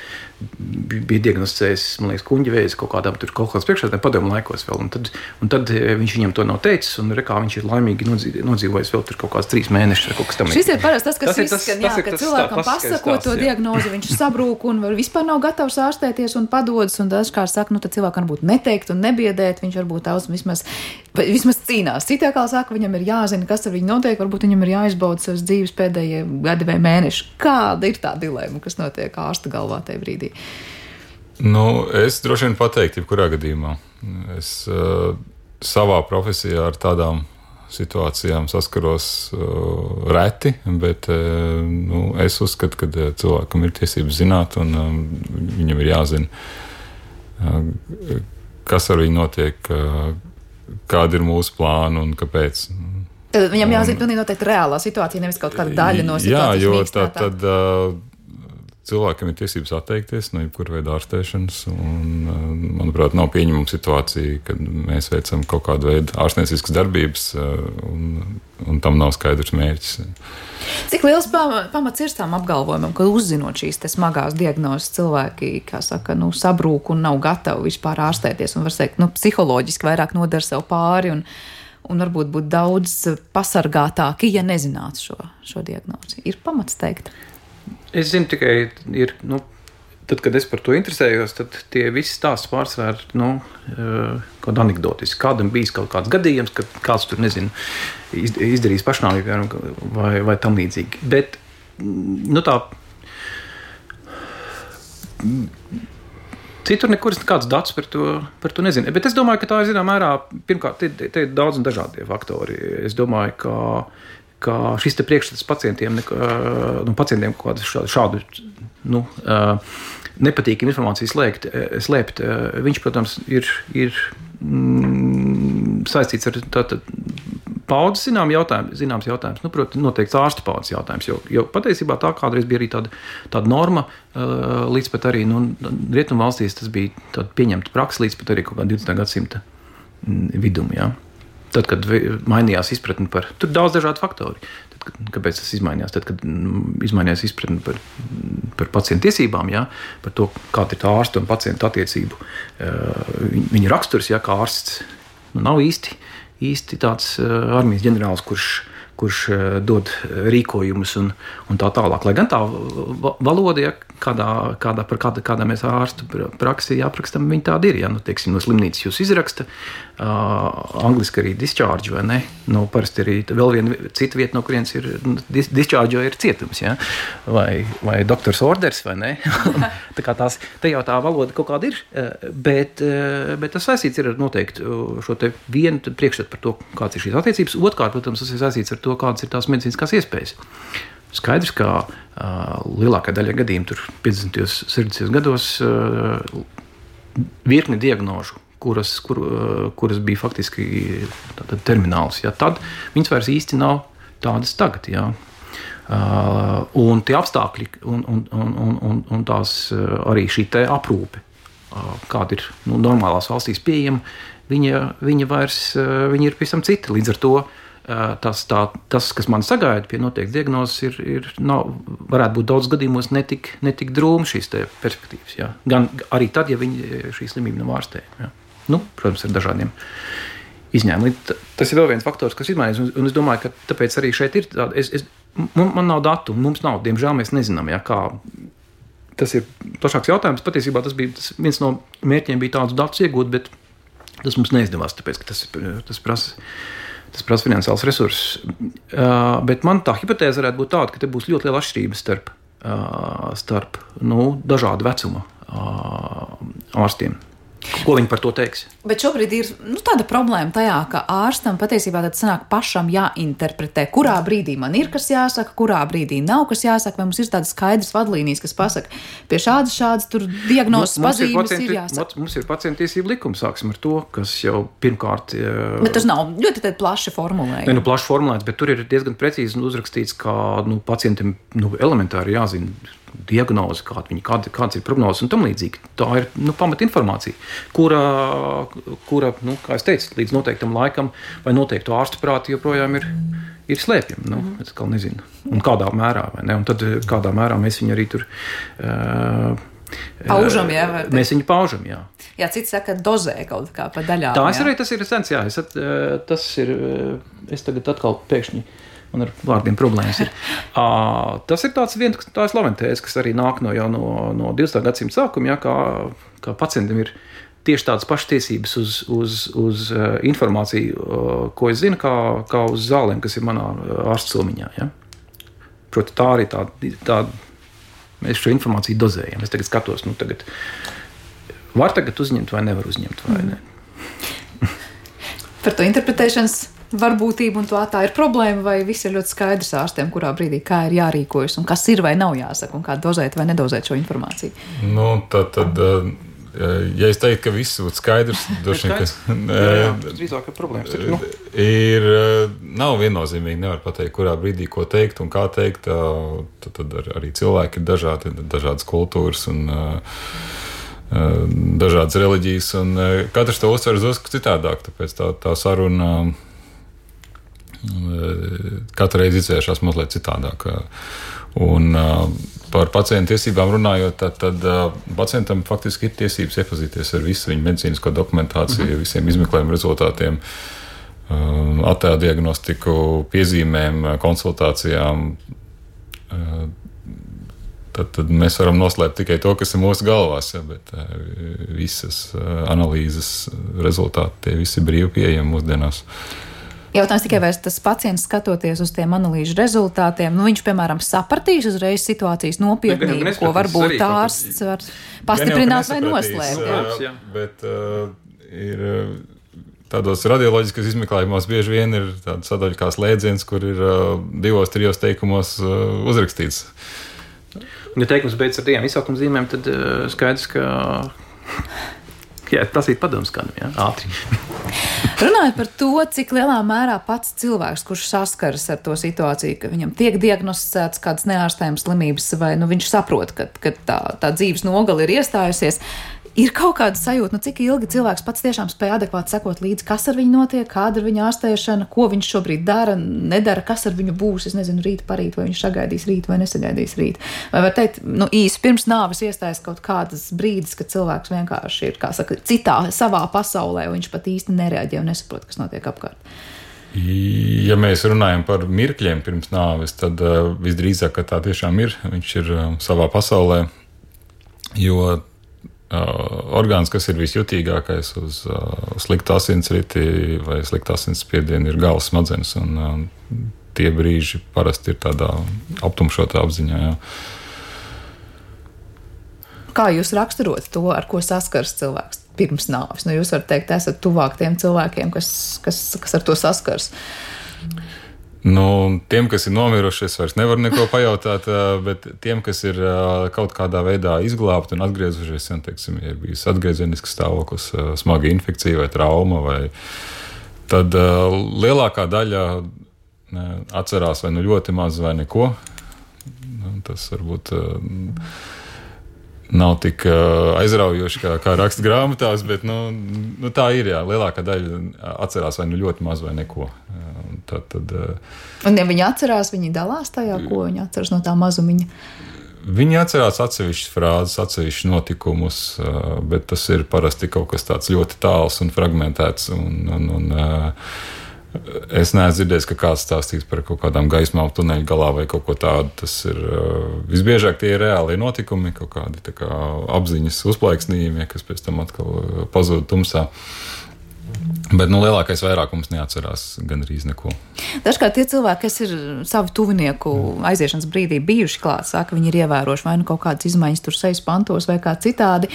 bija diagnosticējis, man liekas, kuģa vēzi kaut kādam tur kaut kādas priekšsēdētājiem padomu laikos vēl. Un tad, un tad viņš viņam to nav teicis, un re, kā viņš ir laimīgi nodzīvojis vēl tur kaut kāds trīs mēnešus. Šis ir parasti tas, kas tas izskan, tas, jā, tas, ka tas, cilvēkam pasako to jā. diagnozi, viņš sabrūk un vispār nav gatavs ārstēties un padodas, un dažkārt saka, nu tad cilvēkam varbūt neteikt un nebiedēt, viņš varbūt daudz vismaz vismaz cīnās. Citā kā saka, viņam ir jāzina, kas ar viņu notiek. Varbūt viņam ir jāizbauda savas dzīves pēdējie gadi vai mēneši. Kāda ir tā dilemma, kas notiek ārsta galvā tajā brīdī? Nu, es droši vien pateiktu, jebkurā gadījumā. Es uh, savā profesijā ar tādām situācijām saskaros uh, reti, bet uh, nu, es uzskatu, ka uh, cilvēkam ir tiesības zināt, un um, viņam ir jāzina, uh, kas ar viņu notiek. Uh, kāda ir mūsu plāna un kāpēc. Tad viņam jāzina pilnīgi noteikti reālā situācija, nevis kaut kāda daļa no situācijas. Jā, jo tā, tad uh, cilvēkam ir tiesības atteikties no jebkura veida ārstēšanas. Un, uh, manuprāt, nav pieņemama situācija, kad mēs veicam kaut kādu veidu ārstnieciskas darbības, uh, un, un tam nav skaidrs mērķis. Cik liels pamats ir tam apgalvojumam, ka uzzinot šīs smagās diagnozes, cilvēki saka, nu, sabrūk un nav gatavi vispār ārstēties, un var teikt, nu, psiholoģiski vairāk nodara sev pāri. Un, Un varbūt būt daudz pasargātāki, ja nezinātu šo, šo diagnozi. Ir pamats teikt. Es zinu tikai, ir, nu, tad, kad es par to interesējos, tad tie visi stāsti pārsvarā ir nu, eh, kaut kāda anekdotiska. Kādam bijis kaut kāds gadījums, kad kāds tur nezinu, izdarījis pašnāvību vai, vai tam līdzīgi. Bet nu, tā. Citur nekur nekāds dats par to, par to nezinu. Bet es domāju, ka tā ir zināmā mērā, pirmkārt, te ir daudz un dažādi faktori. Es domāju, ka, ka šis priekšstats pacientiem, nu, pacientiem kaut kādu šādu nu, nepatīkamu informāciju slēgt, slēpt, viņš, protams, ir, ir mm, saistīts ar tātad, paudzes zinām jautājumu, zināms jautājums. Nu, Protams, noteikti ārsta paudzes jautājums, jo, jo patiesībā tā kādreiz bija arī tāda, tāda norma, līdz pat arī nu, rietumu valstīs tas bija pieņemta praksa līdz pat arī kaut kādā 20. gadsimta mm, vidum. Ja. Tad, kad mainījās izpratne par tur daudz dažādu faktoru. Tad, kad, kāpēc tas izmainījās? Tad, kad mm, izmainījās izpratne par, par pacientu tiesībām, ja, par to, kāda ir tā ārsta un pacienta attiecību, uh, viņa raksturs, ja kā ārsts nu, nav īsti īsti tāds eh, armijas ģenerālis, kurš, kurš eh, dod rīkojumus un, un tā tālāk. Lai gan tā valoda, ja, kādā, kādā, par kādā, kādā mēs ārstu praksi aprakstam, viņa tāda ir. Ja, nu, teiksim, no slimnīcas jūs izraksta, uh, angliski arī discharge, vai ne? Nu, parasti arī vēl viena cita vieta, no kurienes ir nu, discharge, ir cietums, ja? vai, vai doktors orders, vai ne? tā kā tās, te jau tā valoda kaut kāda ir, bet, bet tas saistīts ar noteikti šo te vienu priekšstatu par to, kāds ir šīs attiecības. Otkārt, protams, tas ir saistīts ar to, kādas ir tās medicīniskās iespējas. Skaidrs, ka uh, lielākā daļa gadījumu, tur 50. un 60. gados, uh, virkni diagnožu, kuras, kur, uh, kuras bija faktiski termināls, ja, tad viņas vairs īsti nav tādas tagad. Ja. Uh, un tie apstākļi, un, un, un, un, un, tās arī šī aprūpe, uh, kāda ir nu, normālās valstīs pieejama, viņa, viņa vairs viņa ir pavisam cita. Līdz ar to uh, tas, tā, tas, kas man sagaida pie noteiktas diagnozes, ir, ir nav, varētu būt daudz gadījumos netik, netik drūmi šīs perspektīvas. Jā. Gan arī tad, ja viņi šī slimība nav ārstējama. Nu, protams, ar dažādiem izņēmumiem. Tas ir vēl viens faktors, kas izmainās. Un, es domāju, ka tāpēc arī šeit ir tāda. Es, es, man, man nav datu, mums nav, diemžēl mēs nezinām, jā, kā. Tas ir plašāks jautājums. Patiesībā tas bija tas viens no mērķiem, bija tādus datus iegūt, bet tas mums neizdevās, tāpēc tas, tas prasa Tas prasa finansiāls resursus. Uh, bet man tā hipotēze varētu būt tāda, ka te būs ļoti liela atšķirība starp, uh, starp nu, dažādu vecumu uh, ārstiem. Ko viņi par to teiks? Bet šobrīd ir nu, tāda problēma tajā, ka ārstam patiesībā tad sanāk pašam jāinterpretē, kurā brīdī man ir kas jāsaka, kurā brīdī nav kas jāsaka, vai mums ir tādas skaidras vadlīnijas, kas pasaka, pie šādas, šādas diagnozes nu, pazīmes ir, pacienti, ir jāsaka. Mums ir pacientiesība likums, sāksim ar to, kas jau pirmkārt. Bet tas nav ļoti plaši formulēts. Ne, nu, plaši formulēts, bet tur ir diezgan precīzi uzrakstīts, ka nu, pacientam nu, elementāri jāzina diagnoze, kāda viņa, kāda, kādas ir prognozes un tam līdzīgi. Tā ir nu, pamatinformācija, kura, kura nu, kā jau teicu, līdz noteiktam laikam vai noteiktu ārstu prāti joprojām ir. Ir slēpjama. Nu, mm. Es nezinu, un kādā mērā. Un tad kādā mērā mēs viņu arī tur uh, Paužam, jā, mēs viņu paužam. Jā, jā cits saka, dozē kaut kā pa daļām. Tā arī tas ir sens. Jā, es, at, tas ir. Es tagad atkal pēkšņi man ar vārdiem problēmas ir. Uh, tas ir tāds viens tāds slaventēs, kas arī nāk no jau no, no 20. gadsimta sākuma, ja, kā, kā pacientam ir tieši tādas pašas tiesības uz, uz, uz uh, informāciju, uh, ko es zinu, kā, kā uz zālēm, kas ir manā ārsta somiņā. Ja? Proti, tā arī tāda. Tā, mēs šo informāciju dozējam. Es tagad skatos, nu, tagad var tagad uzņemt vai nevar uzņemt. Vai ne? Par to interpretēšanas varbūtību un to tā ir problēma, vai viss ir ļoti skaidrs ārstiem, kurā brīdī kā ir jārīkojas un kas ir vai nav jāsaka, un kā dozēt vai nedozēt šo informāciju. Nu, tad, tad, ja es teiktu, ka viss būtu skaidrs, droši vien, ka drīzāk ir problēmas. Ir, nu. ir, nav viennozīmīgi, nevar pateikt, kurā brīdī ko teikt un kā teikt. Tad, tad arī cilvēki ir dažādi, dažādas kultūras un dažādas reliģijas, un katrs to uztver uz citādāk. Tāpēc tā, tā saruna katru reizi izvēršas mazliet citādāk. Un, par pacientu tiesībām runājot, tad, tad pacientam faktiski ir tiesības iepazīties ar visu viņa medicīnisko dokumentāciju, mm -hmm. visiem izmeklējumu rezultātiem, attēlu diagnostiku, piezīmēm, konsultācijām. Tad, tad mēs varam noslēpt tikai to, kas ir mūsu galvās, ja, bet visas analīzes rezultāti tie visi ir brīvi pieejami mūsdienās. Jautājums tikai, vai tas pacients skatoties uz tiem analīžu rezultātiem, nu, viņš, piemēram, sapratīs uzreiz situācijas nopietnību, ko varbūt ārsts var pastiprināt vai noslēpt. Jā. Bet uh, ir. Uh, Tādos radioloģiskos izmeklējumos bieži vien ir tāda sadaļa kā slēdziens, kur ir uh, divos, trijos teikumos uh, uzrakstīts. Ja teikums beidzas ar divām izsaukuma zīmēm, tad uh, skaidrs, ka jā, prasīt padomus kādam, jā, ātri. Runājot par to, cik lielā mērā pats cilvēks, kurš saskaras ar to situāciju, ka viņam tiek diagnosticēts kādas neārstējamas slimības, vai nu, viņš saprot, ka, ka tā, tā dzīves nogali ir iestājusies, ir kaut kāda sajūta, nu, cik ilgi cilvēks pats tiešām spēj adekvāti sekot līdzi, kas ar viņu notiek, kāda ir viņa ārstēšana, ko viņš šobrīd dara, nedara, kas ar viņu būs. Es nezinu, rīt, parīt, vai viņš sagaidīs rīt vai nesagaidīs rīt. Vai var teikt, nu, īsi pirms nāves iestājas kaut kādas brīdis, kad cilvēks vienkārši ir, kā saka, citā, savā pasaulē, un viņš pat īsti nereaģē un nesaprot, kas notiek apkārt. Ja mēs runājam par mirkļiem pirms nāves, tad uh, visdrīzāk tā tiešām ir. Viņš ir uh, savā pasaulē, jo orgāns, kas ir visjutīgākais uz uh, sliktu asinsriti vai sliktu asinsspiedienu, ir galvas smadzenes. Un, uh, tie brīži parasti ir tādā aptumšotā apziņā. Jā. Kā jūs raksturot to, ar ko saskars cilvēks pirms nāves? Nu, jūs varat teikt, esat tuvāk tiem cilvēkiem, kas, kas, kas ar to saskars. Nu, tiem, kas ir nomiruši, es vairs nevaru neko pajautāt, bet tiem, kas ir kaut kādā veidā izglābti un atgriezušies, ja, teiksim, ir bijis atgriezenisks stāvoklis, smaga infekcija vai trauma, vai, tad lielākā daļa atcerās vai nu ļoti maz vai neko. Nu, tas varbūt nav tik aizraujoši, kā, kā raksta grāmatās, bet nu, nu, tā ir. Jā, lielākā daļa atcerās vai nu ļoti maz vai neko. Tad, tad, un, ja viņi atcerās, viņi dalās tajā, ko viņi atceras no tā mazumiņa. Viņi atcerās atsevišķas frāzes, atsevišķus notikumus, bet tas ir parasti kaut kas tāds ļoti tāls un fragmentēts. Un, un, un, Es neesmu dzirdējis, ka kāds stāstīs par kaut kādām gaismām tuneļa galā vai kaut ko tādu. Tas ir visbiežāk tie ir reāli notikumi, kaut kādi kā apziņas uzplaiksnījumi, kas pēc tam atkal pazūd tumsā. Bet nu, lielākais vairākums neatcerās gandrīz neko. Dažkārt tie cilvēki, kas ir savu tuvinieku aiziešanas brīdī bijuši klāt, saka, viņi ir ievērojuši vai nu kaut kādas izmaiņas tur sejas pantos vai kā citādi.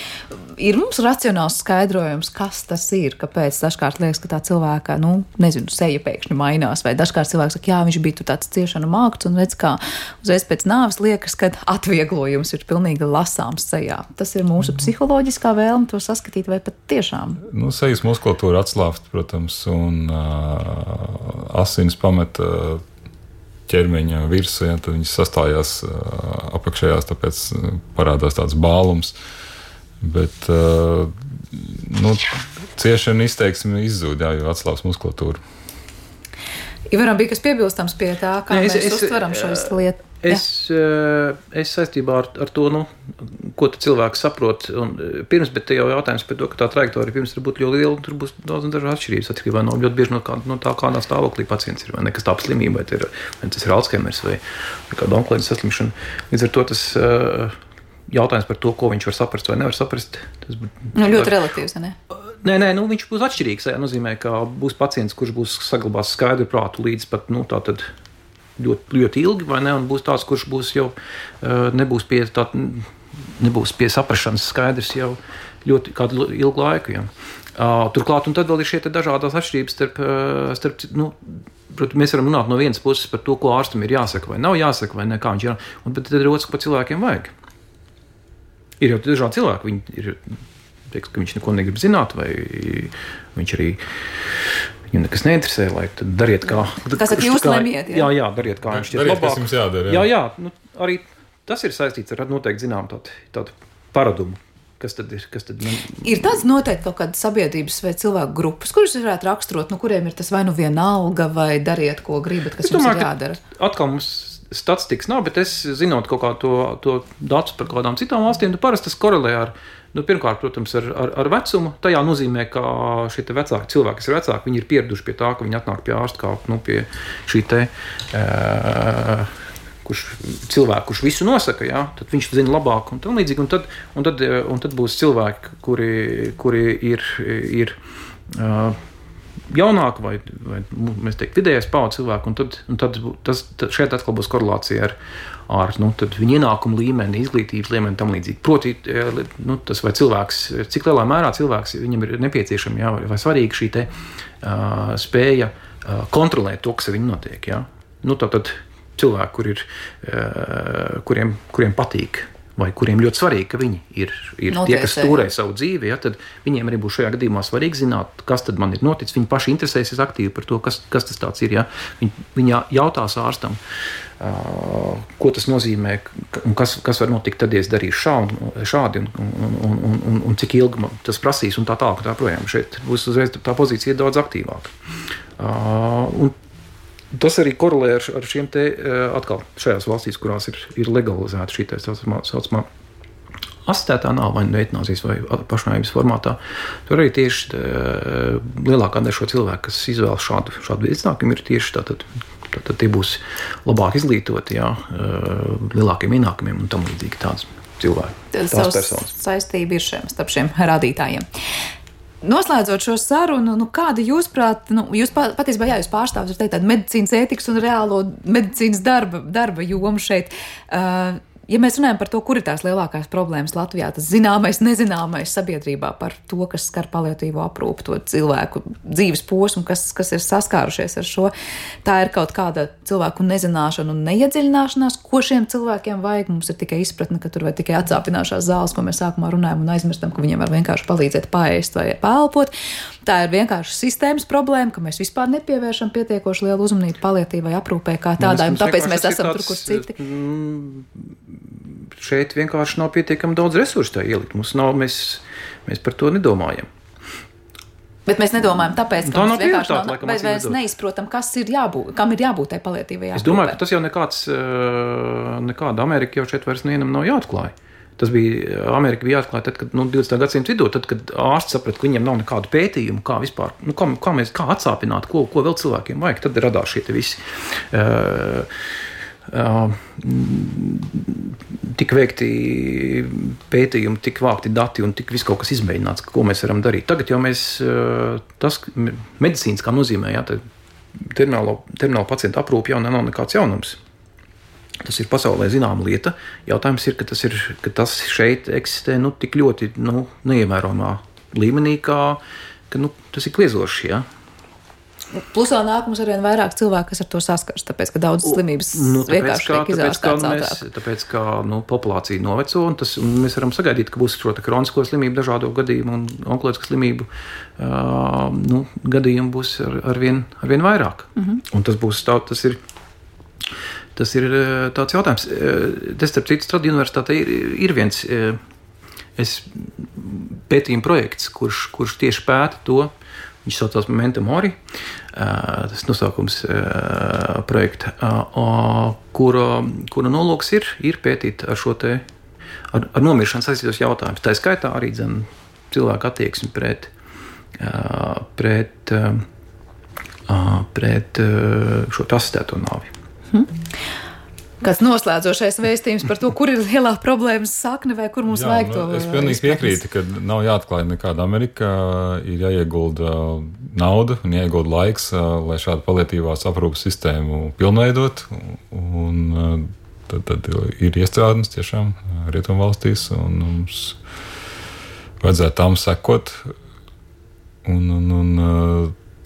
Ir mums racionāls skaidrojums, kas tas ir, kāpēc dažkārt liekas, ka tā cilvēka, nu, nezinu, seja pēkšņi mainās, vai dažkārt cilvēks saka, jā, viņš bija tāds ciešana mākts, un redz, kā uzreiz pēc nāves liekas, ka atvieglojums ir pilnīgi lasāms sejā. Tas ir mūsu psiholoģiskā vēlme to saskatīt, vai pat tiešām. Nu, sejas muskulatūra atslābst, protams, un uh, asins pameta ķermeņa virsū, ja, tad viņas sastājās uh, apakšējās, tāpēc parādās tāds bālums. Bet uh, nu, ciešana izteiksme izzūd, jā, jo atslābs muskulatūra. Ivaram bija kas piebilstams pie tā, kā ne, es, mēs es, uztveram šīs lietas. Es, ja. es saistībā ar, ar to, nu, ko cilvēks saprot, un pirms, bet te jau jautājums par to, ka tā trajektorija pirms var būt ļoti liela, tur būs daudz dažādu atšķirības atkarībā no ļoti bieži no, kā, no tā, kādā stāvoklī pacients ir, vai ne, kas tā slimība, vai, ir, vai tas ir Alzheimers vai, vai kāda onkolēģa saslimšana. Līdz ar to tas jautājums par to, ko viņš var saprast vai nevar saprast. Tas nu, ļoti relatīvs. Ne? Nē, nē, nu, viņš būs atšķirīgs. Tas nozīmē, ka būs pacients, kurš būs saglabājis skaidru prātu līdz pat nu, ļoti, ļoti ilgi, vai ne? Un būs tāds, kurš būs jau nebūs pie, tā, nebūs pie saprašanas skaidrs jau ļoti ilgu laiku. Ja. Uh, turklāt, un tad vēl ir šie dažādas atšķirības starp, starp nu, Protams, mēs varam runāt no vienas puses par to, ko ārstam ir jāsaka, vai nav jāsaka, vai ne, kā viņš ir. Un tad ir otrs, ko cilvēkiem vajag. Ir jau dažādi cilvēki, viņi ir, teiks, ka viņš neko negrib zināt, vai viņš arī. Viņam nekas neinteresē, lai dariet kā. Kas ar jūs lemjiet? Jā, jā, dariet kā viņš ir jums jādara? Jā, jā, jā nu, arī tas ir saistīts ar noteikti zinām tādu, tādu paradumu Kas tad ir? Kas tad man... Ir tāds noteikti kaut kādas sabiedrības vai cilvēku grupas, kuras varētu raksturot, nu, kuriem ir tas vai nu viena alga, vai dariet, ko gribat, kas es jums domāju, ir jādara. Atkal mums statistikas nav, bet es zinot kaut kā to, to datus par kādām citām valstīm, tad parasti tas korelē ar. Nu, pirmkārt, protams, ar, ar, ar vecumu. Tajā nozīmē, ka šie vecāki cilvēki, kas ir vecāki, viņi ir pieraduši pie tā, ka viņi atnāk pie ārsta kā nu, pie šī te. Uh, kurš cilvēku, kurš visu nosaka, jā, tad viņš zina labāk un tā līdzīgi. Un tad, un tad, un tad būs cilvēki, kuri, kuri ir, ir uh, jaunāki vai, vai nu, mēs teiktu, vidējais paudzes cilvēki. Un tad, un tad tas, tad šeit atkal būs korelācija ar, ar nu, viņa ienākumu līmeni, izglītības līmeni tam līdzīgi. Proti, nu, tas vai cilvēks, cik lielā mērā cilvēks viņam ir nepieciešama jā, vai svarīga šī te, uh, spēja uh, kontrolēt to, kas ar viņu notiek. Jā. Nu, tad, tad cilvēki, kur ir, eh, kuriem, kuriem patīk. Vai kuriem ļoti svarīgi, ka viņi ir, ir Notiesē. tie, kas stūrē savu dzīvi, ja, tad viņiem arī būs šajā gadījumā svarīgi zināt, kas tad man ir noticis. Viņi paši interesēsies aktīvi par to, kas, kas tas ir. Ja. Viņi, viņi jautās ārstam, uh, ko tas nozīmē, un kas, kas var notikt tad, ja es darīšu šā, šādi, un, un, un, un, un, un cik ilgi tas prasīs, un tā tālāk. Tā projām šeit būs uzreiz tā pozīcija daudz aktīvāka. Uh, Tas arī korelē ar, ar šiem te eh, atkal šajās valstīs, kurās ir, ir legalizēta šī tā saucamā asistētā nav vai nu eitanāzijas vai pašnāvības formātā. Tur arī tieši tā, eh, lielākā daļa šo cilvēku, kas izvēlas šādu, šādu iznākumu, ir tieši tātad. Tad tie būs labāk izglītoti, jā, eh, lielākiem ienākumiem un tam līdzīgi tāds cilvēki. Tas saistība ir šiem, starp šiem rādītājiem. Noslēdzot šo sarunu, nu, kāda jūsuprāt, nu, jūs patiesībā jā, jūs pārstāvat tādu medicīnas ētikas un reālo medicīnas darba, darba jomu šeit. Uh, ja mēs runājam par to, kur ir tās lielākās problēmas Latvijā, tas zināmais, nezināmais sabiedrībā par to, kas skar paliatīvo aprūpu, to cilvēku dzīves posmu, kas, kas ir saskārušies ar šo, tā ir kaut kāda cilvēku nezināšana un neiedziļināšanās, ko šiem cilvēkiem vajag. Mums ir tikai izpratne, ka tur vai tikai atsāpināšās zāles, ko mēs sākumā runājam, un aizmirstam, ka viņiem var vienkārši palīdzēt paēst vai pelpot. Tā ir vienkārši sistēmas problēma, ka mēs vispār nepievēršam pietiekoši lielu uzmanību paliatīvai aprūpē kā tādai, un tāpēc mēs esam tāds, tur, kur citi. Mm, šeit vienkārši nav pietiekami daudz resursu tā ielikt. Mums nav, mēs, mēs par to nedomājam. Bet mēs nedomājam, tāpēc, ka tā mēs vienkārši nav, laikam, mēs, mēs neizprotam, kas ir jābūt, kam ir jābūt tai palietīvajai. Es domāju, ka tas jau nekāds, eh, nekāda Amerika jau šeit vairs nevienam nav jāatklāj. Tas bija Amerika bija atklāta, tad, kad nu, 20. gadsimta vidū, tad, kad ārsts saprata, ka viņiem nav nekādu pētījumu, kā vispār, nu, kā, kā mēs kā atsāpināt, ko, ko vēl cilvēkiem vajag. Tad radās šie visi. Uh, Uh, tik veikti pētījumi, tik vākti dati un tik viss kaut kas izmēģināts, ko mēs varam darīt. Tagad jau mēs, uh, tas medicīnas kā nozīmē, ja terminālo, terminālo pacientu aprūpe jau nav nekāds jaunums. Tas ir pasaulē zināma lieta. Jautājums ir, ka tas, ir, ka tas šeit eksistē nu, tik ļoti nu, neievērojamā līmenī, kā ka, nu, tas ir kliezoši. Ja? Plus vēl nāk mums arvien vairāk cilvēku, kas ar to saskars, tāpēc, ka daudzas slimības nu, vienkārši tiek izvērstas ātrāk. Tāpēc, ka nu, populācija noveco, un, tas, un mēs varam sagaidīt, ka būs šo kronisko slimību, dažādu gadījumu un onkoloģisku slimību uh, nu, gadījumu būs ar, arvien, arvien vairāk. Mm -hmm. Un tas būs tā, tas ir Tas ir eh, tāds jautājums. Eh, tas, starp citu, Strada universitāte ir, ir viens eh, es, pētījuma projekts, kurš, kurš tieši pēta to. Viņš saucās Memento Mori. Tas nosaukums projekta, kura, kura nolūks ir, ir pētīt ar šo te ar, ar nomiršanu saistītos jautājumus. Tā skaitā arī dzen, cilvēku attieksmi pret, pret, pret šo asistēto nāvi. Hmm. Kāds noslēdzošais vēstījums par to, kur ir lielā problēmas sakne vai kur mums Jā, vajag to? Nu, es pilnīgi piekrītu, ka nav jāatklāj nekāda Amerika, ir jāiegulda nauda un jāiegulda laiks, lai šādu palietīvās aprūpas sistēmu pilnveidot. Un, tad, tad ir iestrādnes tiešām rietumvalstīs, un mums vajadzētu tam sekot. Un, un, un,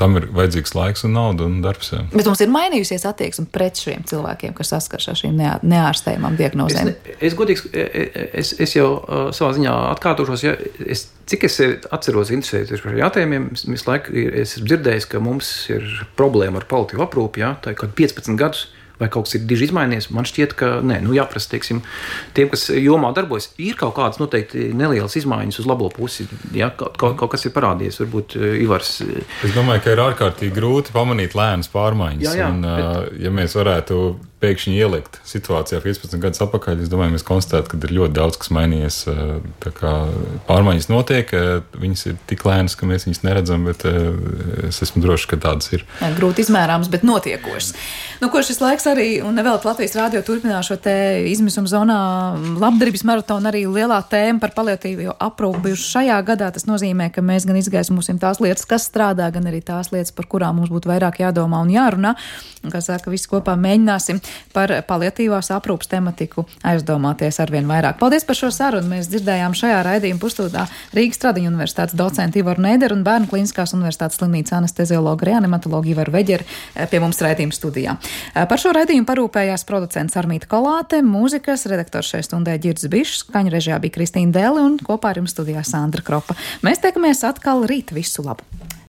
tam ir vajadzīgs laiks un nauda un darbs. Jā. Bet mums ir mainījusies attieksme pret šiem cilvēkiem, kas saskars ar šīm neārstējumām diagnozēm. Es, es, godīgs, e, e, es, es jau uh, savā ziņā atkārtošos, ja es, cik es atceros interesēties par jautājumiem, visu laiku esmu dzirdējis, ka mums ir problēma ar paliatīvu aprūpi, ja, tā ir kaut 15 gadus vai kaut kas ir diži izmainījies. Man šķiet, ka nē, nu, jāprasa teiksim, tiem, kas jomā darbojas, ir kaut kādas noteikti nelielas izmaiņas uz labo pusi. Ja, kaut, kaut, kaut kas ir parādījies, varbūt eh, Ivars. Eh, es domāju, ka ir ārkārtīgi grūti pamanīt lēnas pārmaiņas. Jā, jā, un, bet... Ja mēs varētu pēkšņi ielikt situācijā 15 gadus atpakaļ, es domāju, mēs konstatējam, ka ir ļoti daudz kas mainījies. Pārmaiņas notiek, viņas ir tik lēnas, ka mēs viņus neredzam, bet es esmu drošs, ka tādas ir. Grūti izmērāmas, bet notiekošas. Nu, ko šis laiks arī, un vēl Latvijas rādio turpinās šo te izmisuma zonā labdarības maratonu arī lielā tēma par paliatīvo aprūpu bijuši šajā gadā. Tas nozīmē, ka mēs gan izgaismosim tās lietas, kas strādā, gan arī tās lietas, par kurām mums būtu vairāk jādomā un jārunā. Un, kā saka, visi kopā mēģināsim par paliatīvās aprūpas tematiku aizdomāties arvien vairāk. Paldies par šo sarunu. Mēs dzirdējām šajā raidījuma pustūdā Rīgas Tradiņu universitātes docentu Ivaru Neideru un Bērnu klīniskās universitātes slimnīcas anesteziologu reanimatologu Ivaru Veģeri eh, pie mums raidījuma studijā. Eh, par šo raidījumu parūpējās producents Armīta Kolāte, mūzikas redaktors šai stundē Girds Bišs, skaņu režijā bija Kristīna Dēli un kopā ar jums studijā Sandra Kropa. Mēs tiekamies atkal rīt visu labu!